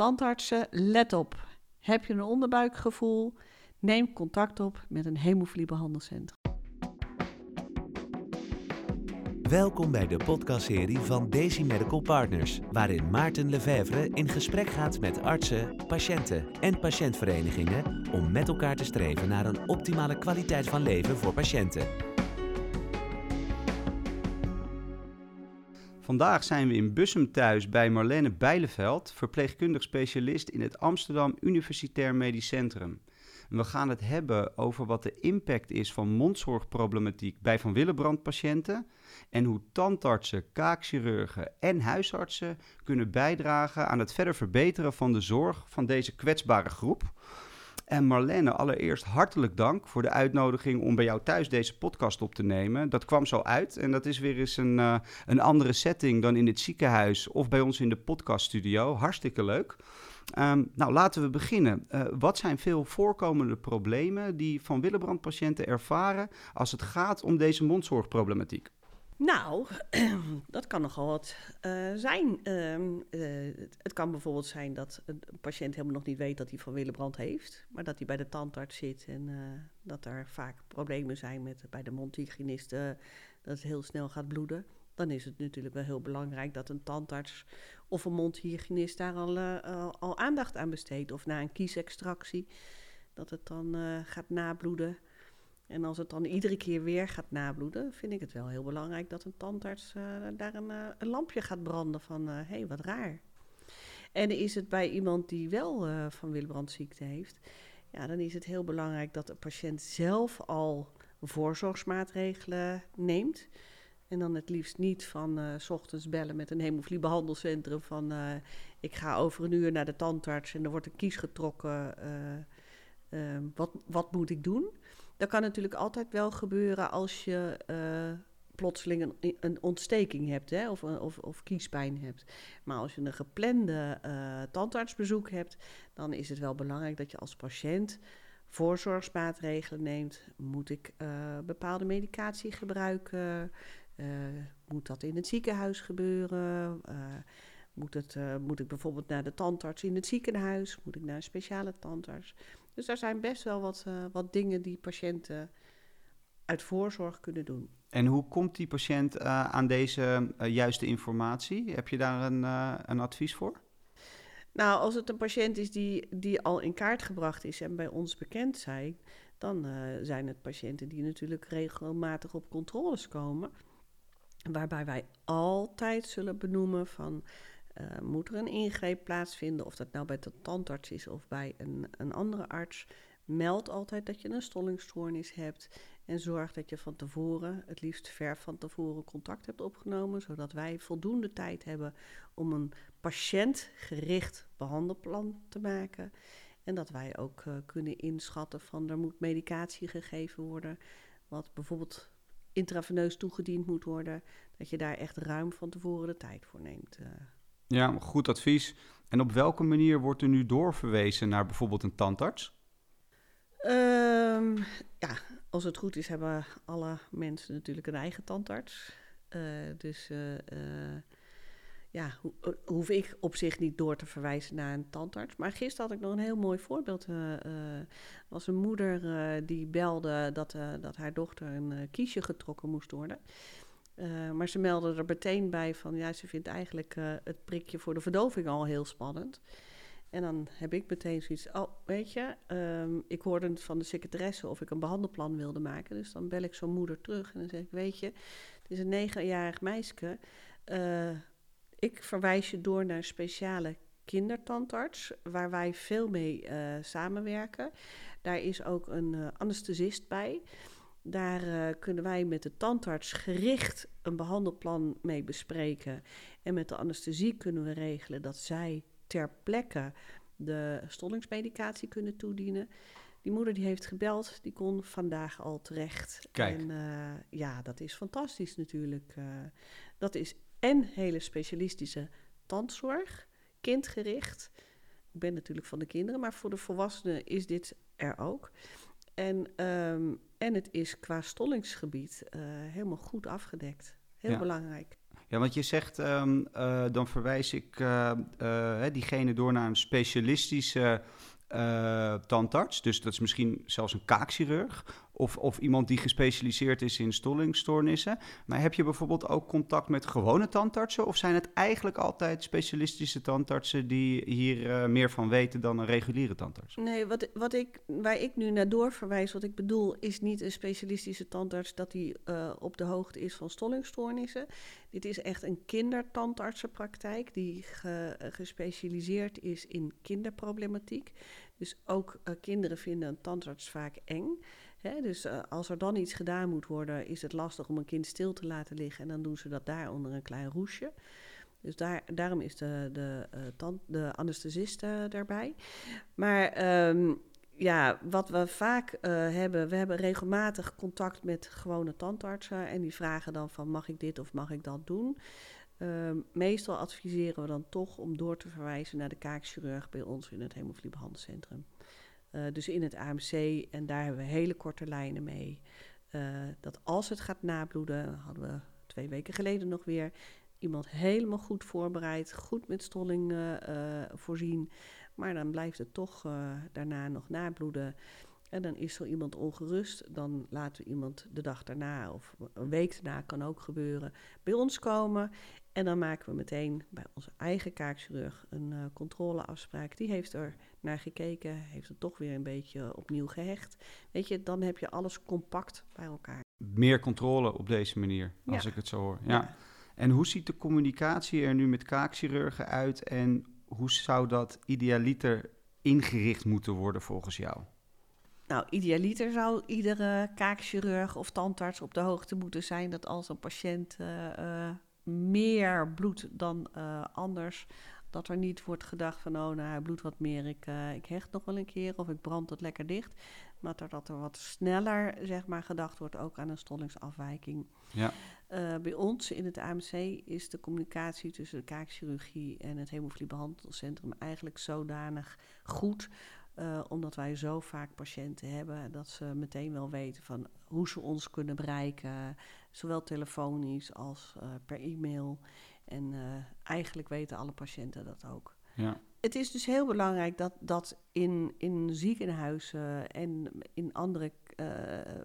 tandartsen, let op. Heb je een onderbuikgevoel? Neem contact op met een hemofiliebehandelcentrum. Welkom bij de podcastserie van Daisy Medical Partners, waarin Maarten Lefevre in gesprek gaat met artsen, patiënten en patiëntverenigingen om met elkaar te streven naar een optimale kwaliteit van leven voor patiënten. Vandaag zijn we in Bussum thuis bij Marlene Bijleveld, verpleegkundig specialist in het Amsterdam Universitair Medisch Centrum. We gaan het hebben over wat de impact is van mondzorgproblematiek bij Van Willebrand patiënten en hoe tandartsen, kaakchirurgen en huisartsen kunnen bijdragen aan het verder verbeteren van de zorg van deze kwetsbare groep. En Marlene, allereerst hartelijk dank voor de uitnodiging om bij jou thuis deze podcast op te nemen. Dat kwam zo uit en dat is weer eens een, uh, een andere setting dan in het ziekenhuis of bij ons in de podcaststudio. Hartstikke leuk. Um, nou, laten we beginnen. Uh, wat zijn veel voorkomende problemen die van Willebrand patiënten ervaren als het gaat om deze mondzorgproblematiek? Nou, dat kan nogal wat uh, zijn. Uh, uh, het kan bijvoorbeeld zijn dat een patiënt helemaal nog niet weet dat hij van Willebrand heeft, maar dat hij bij de tandarts zit en uh, dat er vaak problemen zijn met bij de mondhygiënist, dat het heel snel gaat bloeden. Dan is het natuurlijk wel heel belangrijk dat een tandarts of een mondhygiënist daar al, al aandacht aan besteedt. Of na een kiesextractie, dat het dan gaat nabloeden. En als het dan iedere keer weer gaat nabloeden, vind ik het wel heel belangrijk dat een tandarts uh, daar een, uh, een, lampje gaat branden van hé, uh, hey, wat raar. En is het bij iemand die wel van Willebrandziekte heeft, ja, dan is het heel belangrijk dat de patiënt zelf al voorzorgsmaatregelen neemt. En dan het liefst niet van s ochtends bellen met een hemofiliebehandelcentrum van ik ga over een uur naar de tandarts en er wordt een kies getrokken. wat, wat moet ik doen? Dat kan natuurlijk altijd wel gebeuren als je uh, plotseling een, een, ontsteking hebt hè, of, of, of, kiespijn hebt. Maar als je een geplande uh, tandartsbezoek hebt, dan is het wel belangrijk dat je als patiënt voorzorgsmaatregelen neemt. Moet ik bepaalde medicatie gebruiken? moet dat in het ziekenhuis gebeuren? moet, het, moet ik bijvoorbeeld naar de tandarts in het ziekenhuis? Moet ik naar een speciale tandarts? Dus er zijn best wel wat, uh, wat dingen die patiënten uit voorzorg kunnen doen. En hoe komt die patiënt uh, aan deze uh, juiste informatie? Heb je daar een, een advies voor? Nou, als het een patiënt is die, die al in kaart gebracht is en bij ons bekend zijn, dan zijn het patiënten die natuurlijk regelmatig op controles komen. Waarbij wij altijd zullen benoemen van uh, moet er een ingreep plaatsvinden, of dat nou bij de tandarts is of bij een, een andere arts. Meld altijd dat je een stollingstoornis hebt en zorg dat je van tevoren, het liefst ver van tevoren, contact hebt opgenomen, zodat wij voldoende tijd hebben om een patiëntgericht behandelplan te maken. En dat wij ook uh, kunnen inschatten van er moet medicatie gegeven worden, wat bijvoorbeeld intraveneus toegediend moet worden, dat je daar echt ruim van tevoren de tijd voor neemt. Uh. Ja, goed advies. En op welke manier wordt er nu doorverwezen naar bijvoorbeeld een tandarts? Um, ja, als het goed is, hebben alle mensen natuurlijk een eigen tandarts. Uh, dus uh, uh, ja, ho hoef ik op zich niet door te verwijzen naar een tandarts. Maar gisteren had ik nog een heel mooi voorbeeld. Er was een moeder die belde dat, dat haar dochter een kiesje getrokken moest worden. Uh, maar ze meldde er meteen bij van ja, ze vindt eigenlijk uh, het prikje voor de verdoving al heel spannend. En dan heb ik meteen zoiets, oh weet je, um, ik hoorde van de secretaresse of ik een behandelplan wilde maken. Dus dan bel ik zo'n moeder terug en dan zeg ik, weet je, het is een negenjarig meisje. Uh, ik verwijs je door naar een speciale kindertandarts, waar wij veel mee samenwerken. Daar is ook een anesthesist bij. Daar uh, kunnen wij met de tandarts gericht een behandelplan mee bespreken. En met de anesthesie kunnen we regelen dat zij ter plekke de stollingsmedicatie kunnen toedienen. Die moeder die heeft gebeld, die kon vandaag al terecht. Kijk. En uh, ja, dat is fantastisch natuurlijk. Uh, dat is en hele specialistische tandzorg, kindgericht. Ik ben natuurlijk van de kinderen, maar voor de volwassenen is dit er ook. En, um, en het is qua stollingsgebied uh, helemaal goed afgedekt. Heel ja. belangrijk. Ja, want je zegt, ehm, eh, dan verwijs ik eh, eh, diegene door naar een specialistische tandarts. Dus dat is misschien zelfs een kaakchirurg. Of, of iemand die gespecialiseerd is in stollingstoornissen. Maar heb je bijvoorbeeld ook contact met gewone tandartsen? Of zijn het eigenlijk altijd specialistische tandartsen die hier uh, meer van weten dan een reguliere tandarts? Nee, wat, wat ik, waar ik nu naar doorverwijs, wat ik bedoel, is niet een specialistische tandarts dat die uh, op de hoogte is van stollingstoornissen. Dit is echt een kindertandartsenpraktijk die ge, gespecialiseerd is in kinderproblematiek. Dus ook uh, kinderen vinden een tandarts vaak eng. Dus uh, als er dan iets gedaan moet worden, is het lastig om een kind stil te laten liggen. En dan doen ze dat daar onder een klein roesje. Dus daar, daarom is de, de, uh, tand, de anesthesist uh, daarbij. Maar um, ja, wat we vaak hebben, we hebben regelmatig contact met gewone tandartsen. En die vragen dan van mag ik dit of mag ik dat doen? Um, meestal adviseren we dan toch om door te verwijzen naar de kaakchirurg bij ons in het hemofiliebehandelcentrum. Uh, dus in het AMC, en daar hebben we hele korte lijnen mee. Uh, dat als het gaat nabloeden, hadden we twee weken geleden nog weer, iemand helemaal goed voorbereid, goed met stolling uh, voorzien. Maar dan blijft het toch daarna nog nabloeden. En dan is zo iemand ongerust, dan laten we iemand de dag daarna of een week daarna kan ook gebeuren bij ons komen. En dan maken we meteen bij onze eigen kaakchirurg een uh, controleafspraak. Die heeft er naar gekeken, heeft het toch weer een beetje opnieuw gehecht. Weet je, dan heb je alles compact bij elkaar. Meer controle op deze manier, als ja. ik het zo hoor. Ja. ja. En hoe ziet de communicatie er nu met kaakchirurgen uit en hoe zou dat idealiter ingericht moeten worden volgens jou? Nou, idealiter zou iedere kaakchirurg of tandarts op de hoogte moeten zijn dat als een patiënt uh, uh, meer bloed dan uh, anders. Dat er niet wordt gedacht van, oh, nou, hij bloedt wat meer, ik, uh, ik hecht nog wel een keer of ik brand het lekker dicht. Maar dat er wat sneller, zeg maar, gedacht wordt ook aan een stollingsafwijking. Ja. Uh, bij ons in het AMC is de communicatie tussen de kaakchirurgie en het hemofiliebehandelcentrum eigenlijk zodanig goed uh, omdat wij zo vaak patiënten hebben dat ze meteen wel weten van hoe ze ons kunnen bereiken, zowel telefonisch als uh, per e-mail. En uh, eigenlijk weten alle patiënten dat ook. Ja. Het is dus heel belangrijk dat, dat in, in ziekenhuizen en in andere,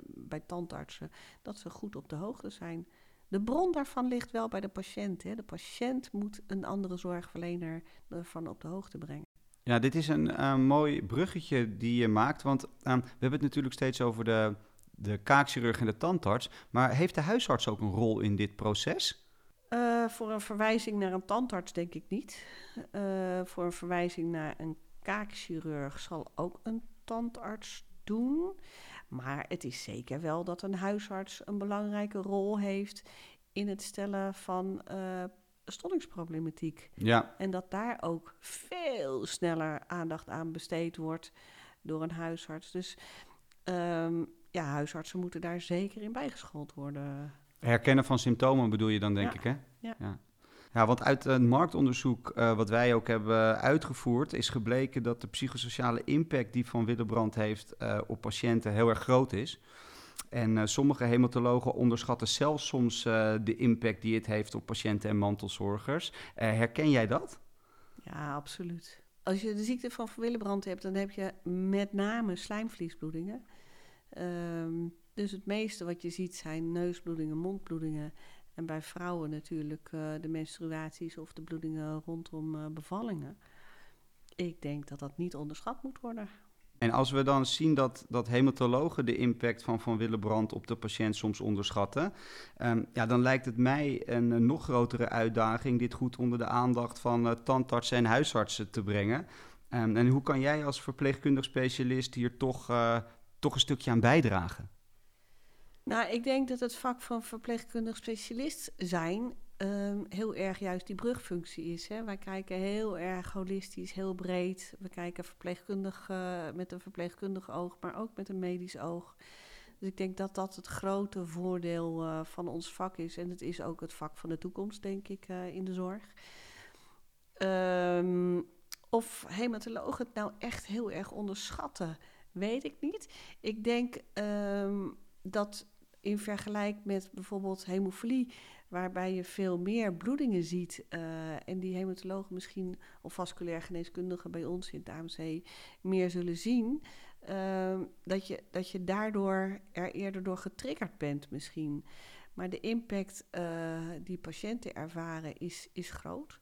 bij tandartsen, dat ze goed op de hoogte zijn. De bron daarvan ligt wel bij de patiënt. Hè. De patiënt moet een andere zorgverlener ervan op de hoogte brengen. Ja, dit is een uh, mooi bruggetje die je maakt. Want uh, we hebben het natuurlijk steeds over de, de kaakchirurg en de tandarts. Maar heeft de huisarts ook een rol in dit proces? Uh, voor een verwijzing naar een tandarts denk ik niet. voor een verwijzing naar een kaakchirurg zal ook een tandarts doen. Maar het is zeker wel dat een huisarts een belangrijke rol heeft in het stellen van stollingsproblematiek. Ja. En dat daar ook veel sneller aandacht aan besteed wordt door een huisarts. Dus um, ja, huisartsen moeten daar zeker in bijgeschoold worden. Herkennen van symptomen bedoel je dan, denk ja. ik, hè? Ja. ja. Ja, want uit een marktonderzoek uh, wat wij ook hebben uitgevoerd, is gebleken dat de psychosociale impact die Van Willebrand heeft uh, op patiënten heel erg groot is. En uh, sommige hematologen onderschatten zelfs soms uh, de impact die het heeft op patiënten en mantelzorgers. Uh, herken jij dat? Ja, absoluut. Als je de ziekte van Willebrand hebt, dan heb je met name slijmvliesbloedingen. Um, dus het meeste wat je ziet zijn neusbloedingen, mondbloedingen. En bij vrouwen natuurlijk de menstruaties of de bloedingen rondom bevallingen. Ik denk dat dat niet onderschat moet worden. En als we dan zien dat, dat hematologen de impact van Van Willebrand op de patiënt soms onderschatten, um, ja, dan lijkt het mij een, nog grotere uitdaging dit goed onder de aandacht van uh, tandartsen en huisartsen te brengen. Um, en hoe kan jij als verpleegkundig specialist hier toch, uh, toch een stukje aan bijdragen? Nou, ik denk dat het vak van verpleegkundig specialist zijn um, heel erg juist die brugfunctie is. Hè. Wij kijken heel erg holistisch, heel breed. We kijken verpleegkundig, uh, met een verpleegkundig oog, maar ook met een medisch oog. Dus ik denk dat dat het grote voordeel uh, van ons vak is. En het is ook het vak van de toekomst, denk ik, uh, in de zorg. Um, of hematologen het nou echt heel erg onderschatten, weet ik niet. Ik denk um, dat in vergelijking met bijvoorbeeld hemofilie waarbij je veel meer bloedingen ziet eh, en die hematologen misschien of vasculair geneeskundigen bij ons in het AMC meer zullen zien, ehm, dat, je, dat je daardoor er eerder door getriggerd bent misschien. Maar de impact uh, die patiënten ervaren is, is groot.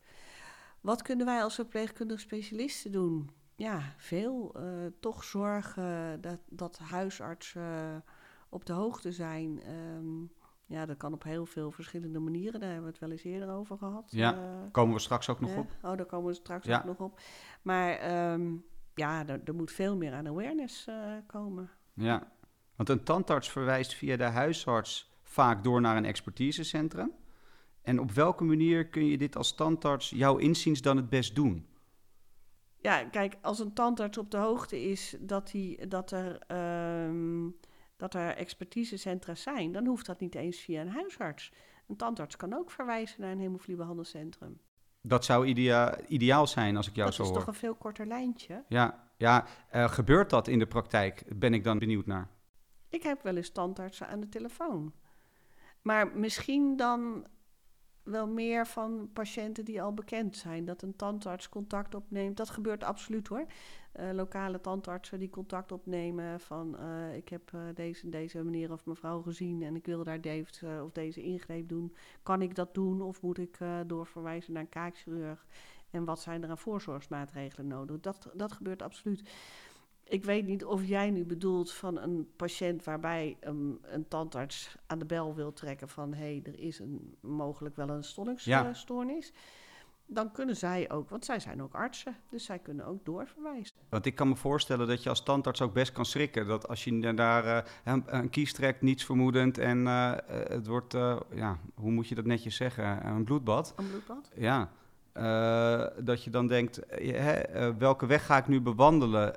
Wat kunnen wij als verpleegkundige specialisten doen? Ja, veel. Uh, toch zorgen dat, dat huisartsen op de hoogte zijn. Um, ja, dat kan op heel veel verschillende manieren. Daar hebben we het wel eens eerder over gehad. Ja, uh, komen we straks ook nog op. Oh, daar komen we straks ja. ook nog op. Maar um, ja, er, er, moet veel meer aan awareness uh, komen. Ja, want een tandarts verwijst via de huisarts vaak door naar een expertisecentrum. En op welke manier kun je dit als tandarts jouw inziens dan het best doen? Ja, kijk, als een tandarts op de hoogte is dat, hij, dat er... Um, dat er expertisecentra zijn, dan hoeft dat niet eens via een huisarts. Een tandarts kan ook verwijzen naar een hemofiliebehandelcentrum. Dat zou idea ideaal zijn als ik jou dat zo hoor. Dat is toch een veel korter lijntje? Ja, ja uh, gebeurt dat in de praktijk? Ben ik dan benieuwd naar. Ik heb wel eens tandartsen aan de telefoon. Maar misschien dan wel meer van patiënten die al bekend zijn. Dat een tandarts contact opneemt. Dat gebeurt absoluut hoor. Uh, lokale tandartsen die contact opnemen van uh, ik heb uh, deze deze meneer of mevrouw gezien en ik wil daar deze of deze ingreep doen. Kan ik dat doen of moet ik doorverwijzen naar een kaakchirurg? En wat zijn er aan voorzorgsmaatregelen nodig? Dat, dat gebeurt absoluut. Ik weet niet of jij nu bedoelt van een patiënt waarbij um, een tandarts aan de bel wil trekken van hé, hey, er is een, mogelijk wel een stollingsstoornis. Ja. Dan kunnen zij ook, want zij zijn ook artsen, dus zij kunnen ook doorverwijzen. Want ik kan me voorstellen dat je als tandarts ook best kan schrikken. Dat als je daar uh, een, een, kies trekt, niets vermoedend en uh, het wordt, uh, ja, hoe moet je dat netjes zeggen, een bloedbad. Een bloedbad? Ja. dat je dan denkt, hè, welke weg ga ik nu bewandelen?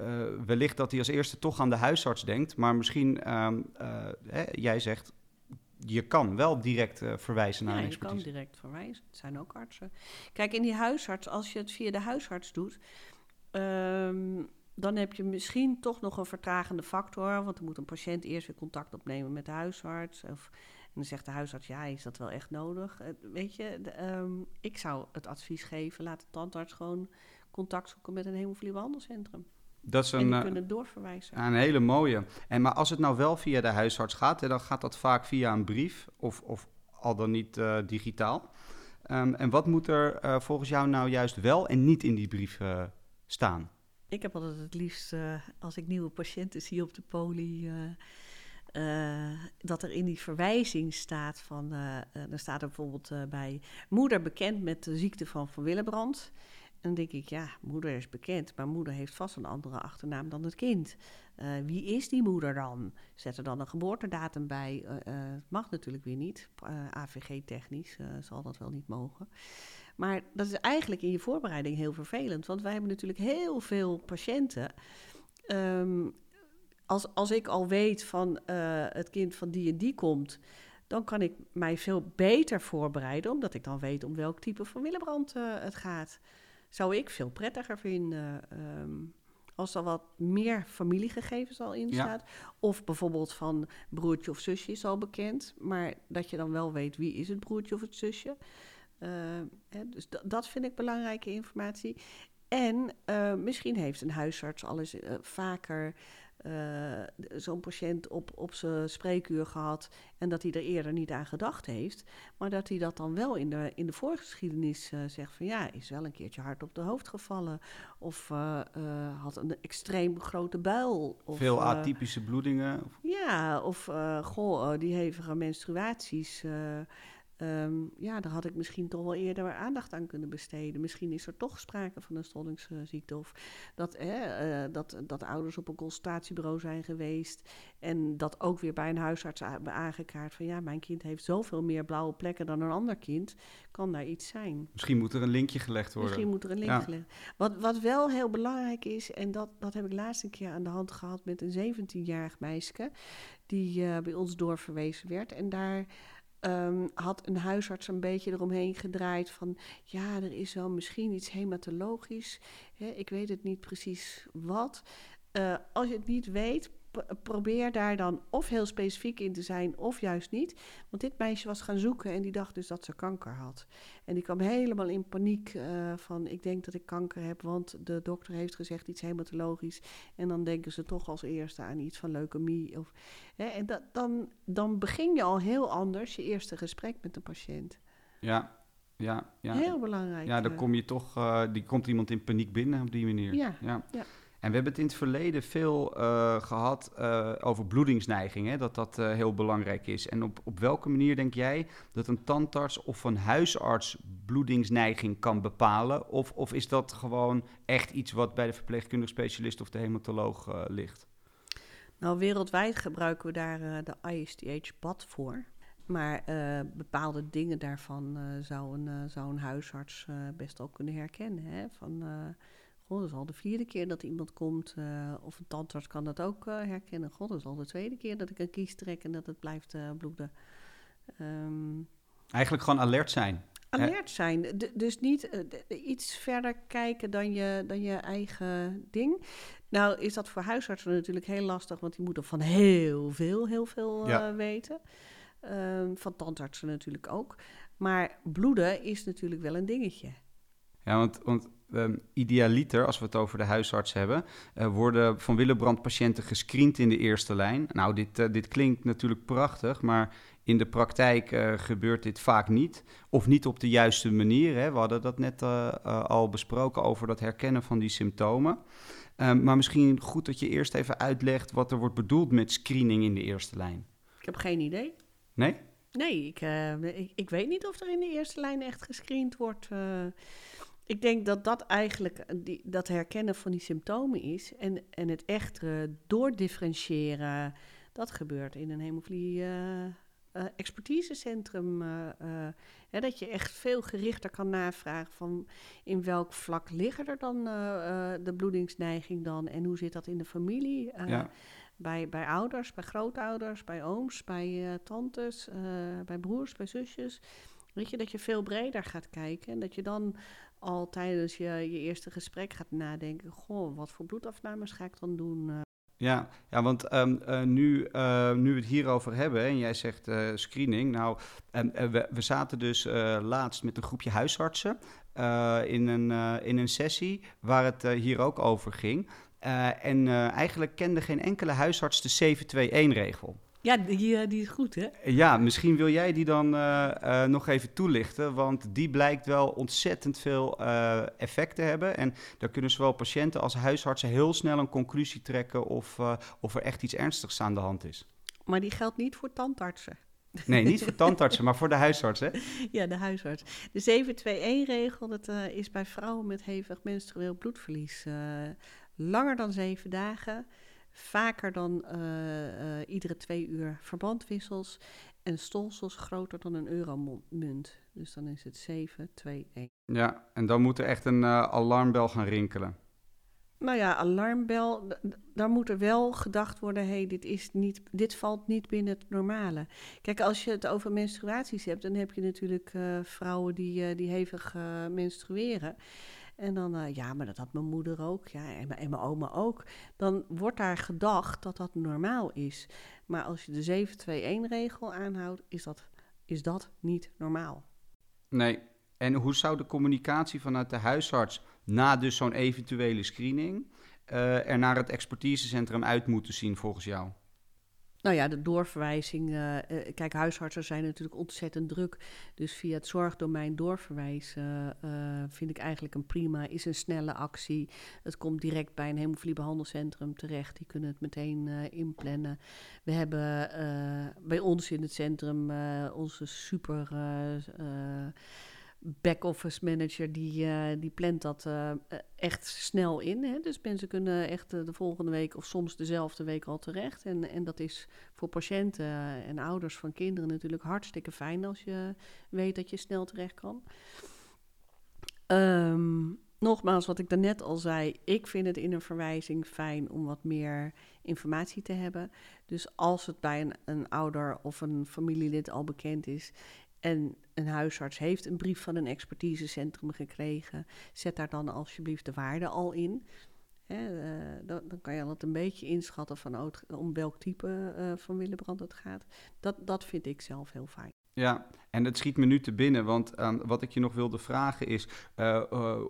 Uh, wellicht dat hij als eerste toch aan de huisarts denkt, maar misschien, uh, uh, hè, jij zegt, je kan wel direct verwijzen naar ja, een expertise. je kan direct verwijzen. Het zijn ook artsen. Kijk, in die huisarts, als je het via de huisarts doet, um, dan heb je misschien toch nog een vertragende factor, want dan moet een patiënt eerst weer contact opnemen met de huisarts. Of, en dan zegt de huisarts, ja, is dat wel echt nodig? weet je, de, um, ik zou het advies geven, laat de tandarts gewoon contact zoeken met een hemofiliebehandelcentrum. Dat is een, en die kunnen doorverwijzen. Een hele mooie. En maar als het nou wel via de huisarts gaat, hè, dan gaat dat vaak via een brief of, of al dan niet uh, digitaal. Um, en wat moet er uh, volgens jou nou juist wel en niet in die brief uh, staan? Ik heb altijd het liefst, als ik nieuwe patiënten zie op de poli, dat er in die verwijzing staat van, dan staat er bijvoorbeeld bij moeder bekend met de ziekte van Van Willebrand. Dan denk ik, ja, moeder is bekend, maar moeder heeft vast een andere achternaam dan het kind. Uh, wie is die moeder dan? Zet er dan een geboortedatum bij? Uh, mag natuurlijk weer niet. AVG-technisch zal dat wel niet mogen. Maar dat is eigenlijk in je voorbereiding heel vervelend, want wij hebben natuurlijk heel veel patiënten. Um, als, als ik al weet van het kind van die en die komt, dan kan ik mij veel beter voorbereiden, omdat ik dan weet om welk type van Willebrand het gaat zou ik veel prettiger vinden. Um, als er wat meer familiegegevens al in staat. Ja. Of bijvoorbeeld van broertje of zusje is al bekend. Maar dat je dan wel weet wie is het broertje of het zusje. Uh, hè, dus dat vind ik belangrijke informatie. En uh, misschien heeft een huisarts al eens uh, vaker zo'n patiënt op, op zijn spreekuur gehad en dat hij er eerder niet aan gedacht heeft, maar dat hij dat dan wel in de, in de voorgeschiedenis uh, zegt van ja, is wel een keertje hard op de hoofd gevallen of uh, had een extreem grote buil. Of, Veel atypische bloedingen. Of... Ja, of goh, die hevige menstruaties. Um, ja, daar had ik misschien toch wel eerder aandacht aan kunnen besteden. Misschien is er toch sprake van een stollingsziekte. Of dat, uh, dat, dat ouders op een consultatiebureau zijn geweest. En dat ook weer bij een huisarts hebben aangekaart van ja, mijn kind heeft zoveel meer blauwe plekken dan een ander kind. Kan daar iets zijn? Misschien moet er een linkje gelegd worden. Misschien moet er een link ja. gelegd wat, wat wel heel belangrijk is, en dat, dat heb ik laatst een keer aan de hand gehad met een 17-jarig meisje. Die uh, bij ons doorverwezen werd. En daar. Um, had een huisarts een beetje eromheen gedraaid van ja, er is wel misschien iets hematologisch. Hè, ik weet het niet precies wat. Uh, als je het niet weet, probeer daar dan of heel specifiek in te zijn of juist niet. Want dit meisje was gaan zoeken en die dacht dus dat ze kanker had. En die kwam helemaal in paniek eh, van ik denk dat ik kanker heb, want de dokter heeft gezegd iets hematologisch. En dan denken ze toch als eerste aan iets van leukemie. Of, hè, en dat, dan, dan begin je al heel anders je eerste gesprek met de patiënt. Ja, ja, ja. Heel belangrijk. Ja, dan eh. kom je toch, eh, die komt iemand in paniek binnen op die manier. Ja, ja. ja. En we hebben het in het verleden veel eh, gehad eh, over bloedingsneiging, hè, dat dat eh, heel belangrijk is. En op, op welke manier denk jij dat een tandarts of een huisarts bloedingsneiging kan bepalen? Of, of is dat gewoon echt iets wat bij de verpleegkundige specialist of de hematoloog ligt? Nou, wereldwijd gebruiken we daar de ISTH-pad voor. Maar bepaalde dingen daarvan zou, een, zou een huisarts best al kunnen herkennen. Hè? Van, goh, dat is al de vierde keer dat iemand komt. eh, of een tandarts kan dat ook eh, herkennen. God, dat is al de tweede keer dat ik een kies trek en dat het blijft eh, bloeden. Ehm, Eigenlijk gewoon alert zijn. alert zijn. D- dus niet iets verder kijken dan je, dan je eigen ding. Nou is dat voor huisartsen natuurlijk heel lastig, want die moeten van heel veel, heel veel Ja. weten. Ehm, van tandartsen natuurlijk ook. Maar bloeden is natuurlijk wel een dingetje. Ja, want, want ehm, idealiter, als we het over de huisarts hebben, eh, worden van Willebrand patiënten gescreend in de eerste lijn. Nou, dit, eh, dit klinkt natuurlijk prachtig, maar in de praktijk eh, gebeurt dit vaak niet. Of niet op de juiste manier. Hè. We hadden dat net al besproken over dat herkennen van die symptomen. Ehm, maar misschien goed dat je eerst even uitlegt wat er wordt bedoeld met screening in de eerste lijn. Ik heb geen idee. Nee? Nee, ik, ik, ik weet niet of er in de eerste lijn echt gescreend wordt. Ik denk dat dat eigenlijk eh, die, dat herkennen van die symptomen is. En, en het echt eh, doordifferentiëren, dat gebeurt in een hemofilie eh, eh, expertisecentrum. Hè, dat je echt veel gerichter kan navragen van in welk vlak liggen er dan de bloedingsneiging dan en hoe zit dat in de familie. Ja. bij, bij ouders, bij grootouders, bij ooms, bij tantes, bij broers, bij zusjes. Weet je, dat je veel breder gaat kijken en dat je dan al tijdens je, eerste gesprek gaat nadenken: Goh, wat voor bloedafnames ga ik dan doen? Eh, Ja, ja want ehm, eh, nu, eh, nu we het hierover hebben, en jij zegt screening. Nou, ehm, eh, we, zaten dus laatst met een groepje huisartsen in, een, in een sessie waar het hier ook over ging. En eigenlijk kende geen enkele huisarts de 721-regel. Ja, die, eh, die is goed, hè? Ja, misschien wil jij die dan eh, eh, nog even toelichten, want die blijkt wel ontzettend veel eh, effect te hebben. En daar kunnen zowel patiënten als huisartsen heel snel een conclusie trekken of, eh, of er echt iets ernstigs aan de hand is. Maar die geldt niet voor tandartsen. Nee, niet voor tandartsen, maar voor de huisarts, hè? Ja, de huisarts. De 721-regel, dat eh, is bij vrouwen met hevig menstrueel bloedverlies. eh, langer dan zeven dagen, vaker dan eh, eh, iedere twee uur verbandwissels en stolsels groter dan een euromunt. Dus dan is het 721. Ja, en dan moet er echt een eh, alarmbel gaan rinkelen. Nou ja, alarmbel, daar moet er wel gedacht worden, hey, dit, is niet, dit valt niet binnen het normale. Kijk, als je het over menstruaties hebt, dan heb je natuurlijk vrouwen die, die hevig menstrueren. En dan, eh, ja, maar dat had mijn moeder ook, ja, en, mijn- en mijn oma ook. Dan wordt daar gedacht dat dat normaal is. Maar als je de 721-regel aanhoudt, is dat, is dat niet normaal. Nee. En hoe zou de communicatie vanuit de huisarts na dus zo'n eventuele screening eh, er naar het expertisecentrum uit moeten zien volgens jou? Nou ja, de doorverwijzing. eh, eh, kijk, huisartsen zijn natuurlijk ontzettend druk. Dus via het zorgdomein doorverwijzen eh, vind ik eigenlijk een prima, is een snelle actie. Het komt direct bij een hemofiliebehandelcentrum terecht. Die kunnen het meteen inplannen. We hebben bij ons in het centrum onze super back-office manager, die, eh, die plant dat eh, eh, echt snel in. Hè? Dus mensen kunnen echt de volgende week of soms dezelfde week al terecht. En, en dat is voor patiënten en ouders van kinderen natuurlijk hartstikke fijn als je weet dat je snel terecht kan. Ehm, nogmaals, wat ik daarnet al zei, ik vind het in een verwijzing fijn om wat meer informatie te hebben. Dus als het bij een, een ouder of een familielid al bekend is en een huisarts heeft een brief van een expertisecentrum gekregen, zet daar dan alsjeblieft de waarde al in. Hè, eh, dan, dan kan je al het een beetje inschatten van oh, om welk type eh, van Willebrand het gaat. Dat, dat vind ik zelf heel fijn. Ja, en het schiet me nu te binnen, want ehm, wat ik je nog wilde vragen is eh,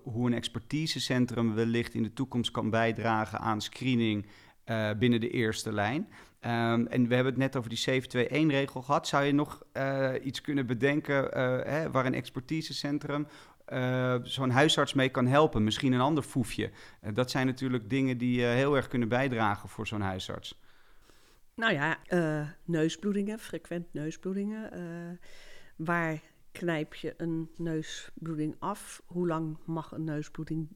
hoe een expertisecentrum wellicht in de toekomst kan bijdragen aan screening eh, binnen de eerste lijn. Ehm, en we hebben het net over die 721-regel gehad. Zou je nog eh, iets kunnen bedenken eh, hè, waar een expertisecentrum zo'n huisarts mee kan helpen? Misschien een ander foefje. Dat zijn natuurlijk dingen die heel erg kunnen bijdragen voor zo'n huisarts. Nou ja, neusbloedingen, frequent neusbloedingen. waar knijp je een neusbloeding af? Hoe lang mag een neusbloeding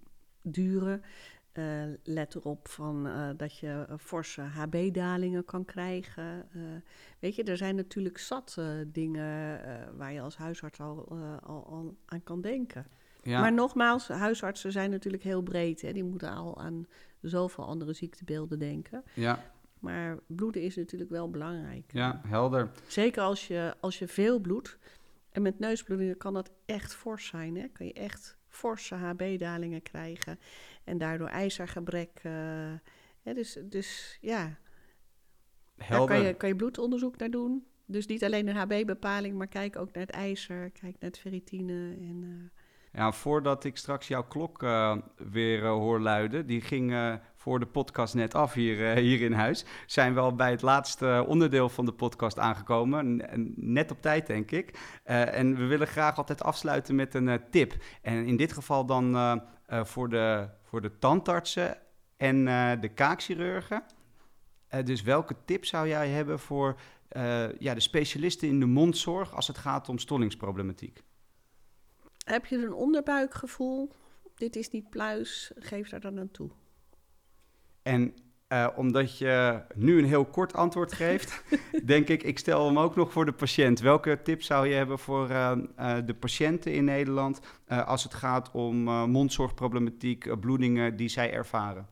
duren? Eh, let erop van, eh, dat je eh, forse HB-dalingen kan krijgen. Weet je, er zijn natuurlijk zat dingen waar je als huisarts al, al, al aan kan denken. Ja, Maar nogmaals, huisartsen zijn natuurlijk heel breed. Hè? Die moeten al aan zoveel andere ziektebeelden denken. ja, Maar bloeden is natuurlijk wel belangrijk. ja, helder. Zeker als je, als je veel bloedt. En met neusbloedingen kan dat echt fors zijn. Hè? Kan je echt forse HB-dalingen krijgen. En daardoor ijzergebrek. eh? Dus, dus ja, daar kan je, kan je bloedonderzoek naar doen. Dus niet alleen een HB-bepaling, maar kijk ook naar het ijzer. Kijk naar het ferritine. En, eh, Ja, voordat ik straks jouw klok eh, weer eh, hoor luiden, die ging eh, voor de podcast net af hier, hier in huis, zijn we al bij het laatste onderdeel van de podcast aangekomen. Net op tijd, denk ik. En we willen graag altijd afsluiten met een tip. En in dit geval dan voor, de, voor de tandartsen en de kaakchirurgen. Dus welke tip zou jij hebben voor ja, de specialisten in de mondzorg als het gaat om stollingsproblematiek? Heb je een onderbuikgevoel? Dit is niet pluis, geef daar dan aan toe. En eh, omdat je nu een heel kort antwoord geeft, denk ik, ik stel hem ook nog voor de patiënt. Welke tips zou je hebben voor eh, eh, de patiënten in Nederland als het gaat om mondzorgproblematiek, bloedingen die zij ervaren?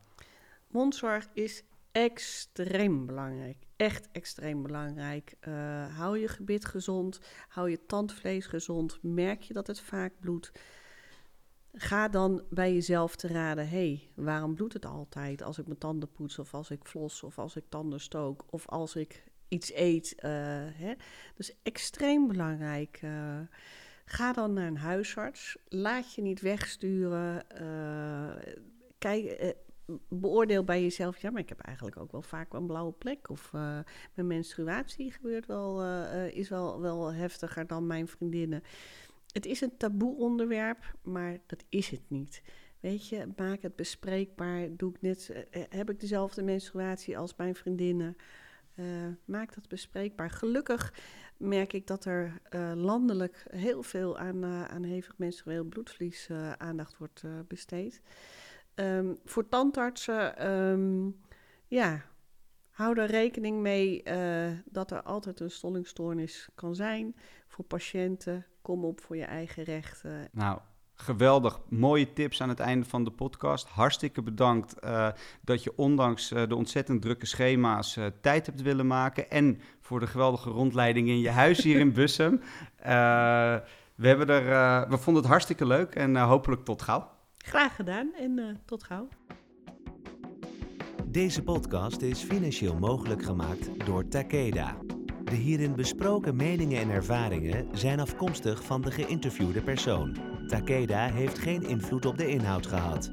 Mondzorg is extreem belangrijk. Echt extreem belangrijk. Eh, hou je gebit gezond, hou je tandvlees gezond. Merk je dat het vaak bloedt? Ga dan bij jezelf te raden: hey, waarom bloedt het altijd als ik mijn tanden poets, of als ik flos, of als ik tanden stook, of als ik iets eet? eh, hè? Dus extreem belangrijk. eh. ga dan naar een huisarts. Laat je niet wegsturen. kijk, beoordeel bij jezelf, ja, maar ik heb eigenlijk ook wel vaak een blauwe plek. Of eh, mijn menstruatie gebeurt wel, eh, eh, is wel, wel heftiger dan mijn vriendinnen. Het is een taboe onderwerp, maar dat is het niet. Weet je, maak het bespreekbaar. Doe ik net, heb ik dezelfde menstruatie als mijn vriendinnen? Maak dat bespreekbaar. Gelukkig merk ik dat er landelijk heel veel aan, aan hevig menstrueel bloedverlies aandacht wordt besteed. Ehm, voor tandartsen, ehm, ja, hou er rekening mee eh, dat er altijd een stollingstoornis kan zijn. Voor patiënten, kom op voor je eigen rechten. Nou, geweldig. Mooie tips aan het einde van de podcast. Hartstikke bedankt eh, dat je ondanks eh, de ontzettend drukke schema's tijd hebt willen maken. En voor de geweldige rondleiding in je huis hier in Bussum. We, hebben er, we vonden het hartstikke leuk en hopelijk tot gauw. Graag gedaan en eh, tot gauw. Deze podcast is financieel mogelijk gemaakt door Takeda. De hierin besproken meningen en ervaringen zijn afkomstig van de geïnterviewde persoon. Takeda heeft geen invloed op de inhoud gehad.